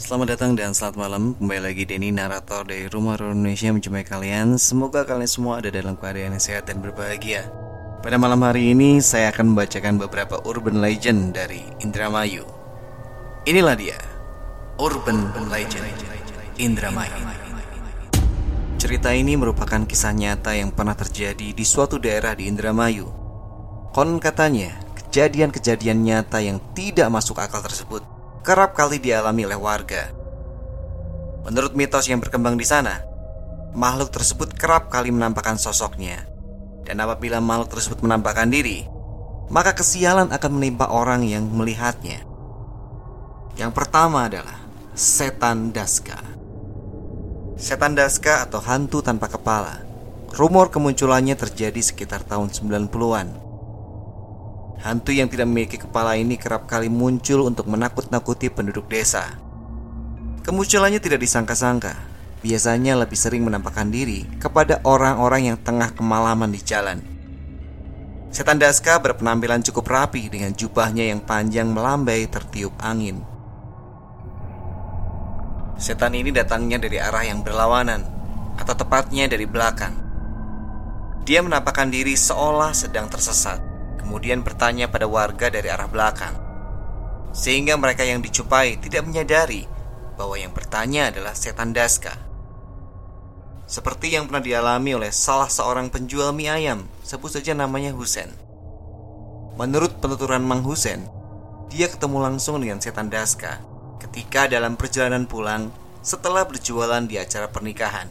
Selamat datang dan selamat malam. Kembali lagi Denny narator dari Rumah Horor Indonesia menjumpai kalian. Semoga kalian semua ada dalam keadaan yang sehat dan berbahagia. Pada malam hari ini saya akan membacakan beberapa urban legend dari Indramayu. Inilah dia Urban Legend Indramayu. Cerita ini merupakan kisah nyata yang pernah terjadi di suatu daerah di Indramayu. Konon katanya, kejadian-kejadian nyata yang tidak masuk akal tersebut kerap kali dialami oleh warga. Menurut mitos yang berkembang di sana, makhluk tersebut kerap kali menampakkan sosoknya. Dan apabila makhluk tersebut menampakkan diri, maka kesialan akan menimpa orang yang melihatnya. Yang pertama adalah setan daska. Setan daska atau hantu tanpa kepala. Rumor kemunculannya terjadi sekitar tahun 90-an. Hantu yang tidak memiliki kepala ini kerap kali muncul untuk menakut-nakuti penduduk desa. Kemunculannya tidak disangka-sangka. Biasanya lebih sering menampakkan diri kepada orang-orang yang tengah kemalaman di jalan. Setan Daska berpenampilan cukup rapi dengan jubahnya yang panjang melambai tertiup angin. Setan ini datangnya dari arah yang berlawanan, atau tepatnya dari belakang. Dia menampakkan diri seolah sedang tersesat kemudian bertanya pada warga dari arah belakang. Sehingga mereka yang dicupai tidak menyadari bahwa yang bertanya adalah setan Daska. Seperti yang pernah dialami oleh salah seorang penjual mie ayam, sebut saja namanya Husen. Menurut penuturan Mang Husen, dia ketemu langsung dengan setan Daska ketika dalam perjalanan pulang setelah berjualan di acara pernikahan.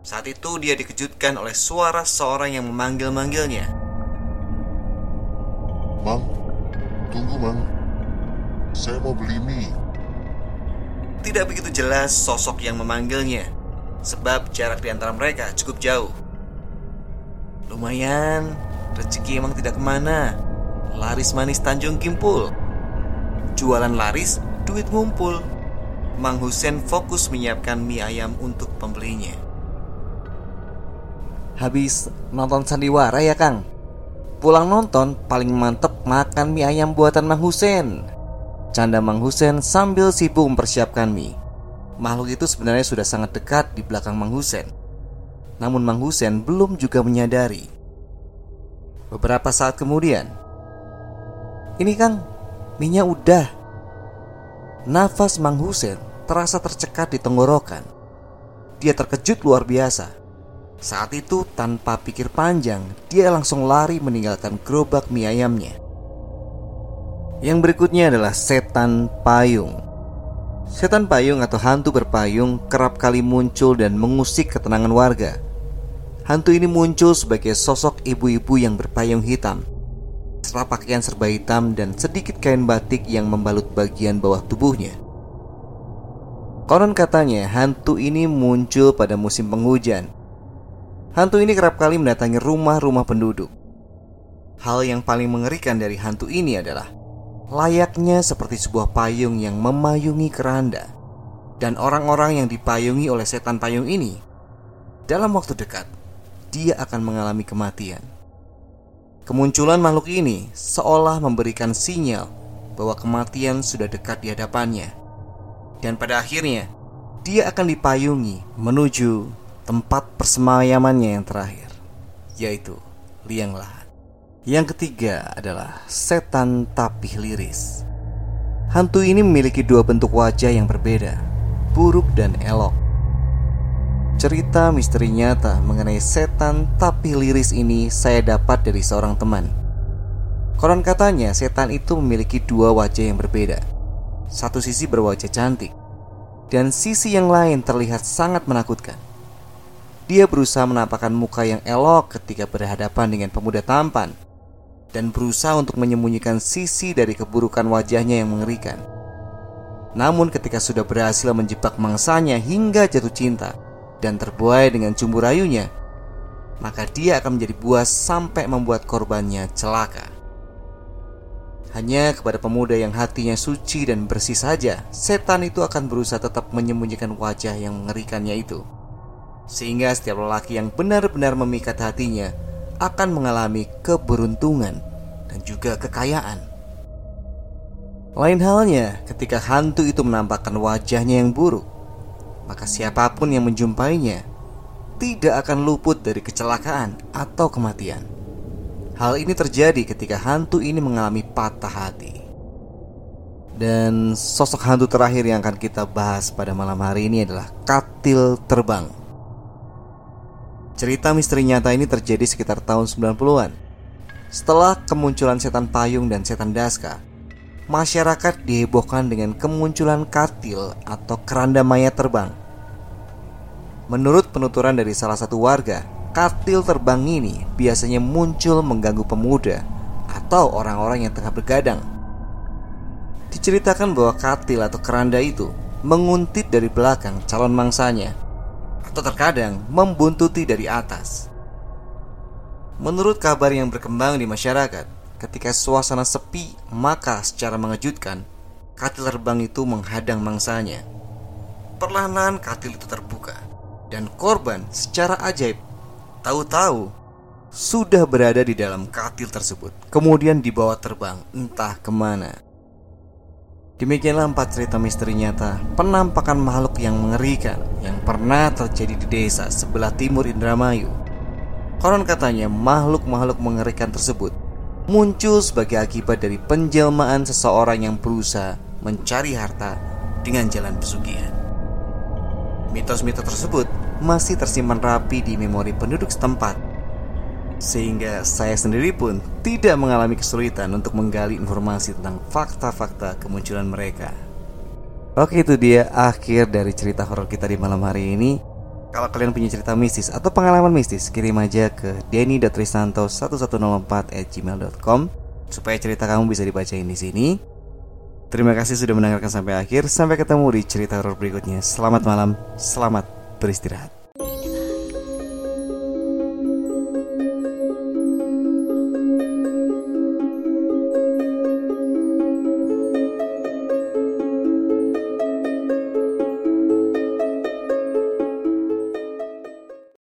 Saat itu dia dikejutkan oleh suara seorang yang memanggil-manggilnya. Mang, tunggu Mang. Saya mau beli mie. Tidak begitu jelas sosok yang memanggilnya, sebab jarak di antara mereka cukup jauh. Lumayan, rezeki emang tidak ke mana. Laris manis Tanjung Kimpul. Jualan laris, duit ngumpul. Mang Husen fokus menyiapkan mie ayam untuk pembelinya. Habis nonton sandiwara ya Kang? Pulang nonton paling mantep makan mie ayam buatan Mang Husen. Canda Mang Husen sambil sibuk mempersiapkan mie. Makhluk itu sebenarnya sudah sangat dekat di belakang Mang Husen. Namun Mang Husen belum juga menyadari. Beberapa saat kemudian Ini Kang, minyak udah. Nafas Mang Husen terasa tercekat di tenggorokan. Dia terkejut luar biasa saat itu tanpa pikir panjang Dia langsung lari meninggalkan gerobak mie ayamnya. Yang berikutnya adalah setan payung. Setan payung atau hantu berpayung kerap kali muncul dan mengusik ketenangan warga. Hantu ini muncul sebagai sosok ibu-ibu yang berpayung hitam. Serta pakaian serba hitam dan sedikit kain batik yang membalut bagian bawah tubuhnya. Konon katanya hantu ini muncul pada musim penghujan Hantu ini kerap kali mendatangi rumah-rumah penduduk. Hal yang paling mengerikan dari hantu ini adalah layaknya seperti sebuah payung yang memayungi keranda. Dan orang-orang yang dipayungi oleh setan payung ini dalam waktu dekat dia akan mengalami kematian. Kemunculan makhluk ini seolah memberikan sinyal bahwa kematian sudah dekat di hadapannya. Dan pada akhirnya dia akan dipayungi menuju tempat persemayamannya yang terakhir, yaitu liang lahat. Yang ketiga adalah setan tapih liris. Hantu ini memiliki dua bentuk wajah yang berbeda, buruk dan elok. Cerita misteri nyata mengenai setan tapih liris ini saya dapat dari seorang teman. Koron katanya setan itu memiliki dua wajah yang berbeda. Satu sisi berwajah cantik, dan sisi yang lain terlihat sangat menakutkan. Dia berusaha menampakkan muka yang elok ketika berhadapan dengan pemuda tampan dan berusaha untuk menyembunyikan sisi dari keburukan wajahnya yang mengerikan. Namun ketika sudah berhasil menjebak mangsanya hingga jatuh cinta dan terbuai dengan cumbu rayunya, maka dia akan menjadi buas sampai membuat korbannya celaka. Hanya kepada pemuda yang hatinya suci dan bersih saja, setan itu akan berusaha tetap menyembunyikan wajah yang mengerikannya itu. Sehingga setiap lelaki yang benar-benar memikat hatinya akan mengalami keberuntungan dan juga kekayaan. Lain halnya ketika hantu itu menampakkan wajahnya yang buruk, maka siapa pun yang menjumpainya tidak akan luput dari kecelakaan atau kematian. Hal ini terjadi ketika hantu ini mengalami patah hati. Dan sosok hantu terakhir yang akan kita bahas pada malam hari ini adalah katil terbang. Cerita misteri nyata ini terjadi sekitar tahun 90-an. Setelah kemunculan setan payung dan setan daska, masyarakat dihebohkan dengan kemunculan katil atau keranda mayat terbang. Menurut penuturan dari salah satu warga, katil terbang ini biasanya muncul mengganggu pemuda atau orang-orang yang tengah bergadang. Diceritakan bahwa katil atau keranda itu menguntit dari belakang calon mangsanya atau terkadang membuntuti dari atas. Menurut kabar yang berkembang di masyarakat, ketika suasana sepi, maka secara mengejutkan, katil terbang itu menghadang mangsanya. Perlahan-lahan katil itu terbuka, dan korban secara ajaib tahu-tahu sudah berada di dalam katil tersebut, kemudian dibawa terbang entah ke mana. Demikianlah empat cerita misteri nyata penampakan makhluk yang mengerikan yang pernah terjadi di desa sebelah timur Indramayu. Konon katanya makhluk-makhluk mengerikan tersebut muncul sebagai akibat dari penjelmaan seseorang yang berusaha mencari harta dengan jalan pesugihan. Mitos-mitos tersebut masih tersimpan rapi di memori penduduk setempat sehingga saya sendiri pun tidak mengalami kesulitan untuk menggali informasi tentang fakta-fakta kemunculan mereka. Oke itu dia akhir dari cerita horor kita di malam hari ini. Kalau kalian punya cerita mistis atau pengalaman mistis, kirim aja ke denny.trisanto1104@gmail.com supaya cerita kamu bisa dibacain di sini. Terima kasih sudah mendengarkan sampai akhir. Sampai ketemu di cerita horor berikutnya. Selamat malam, selamat beristirahat.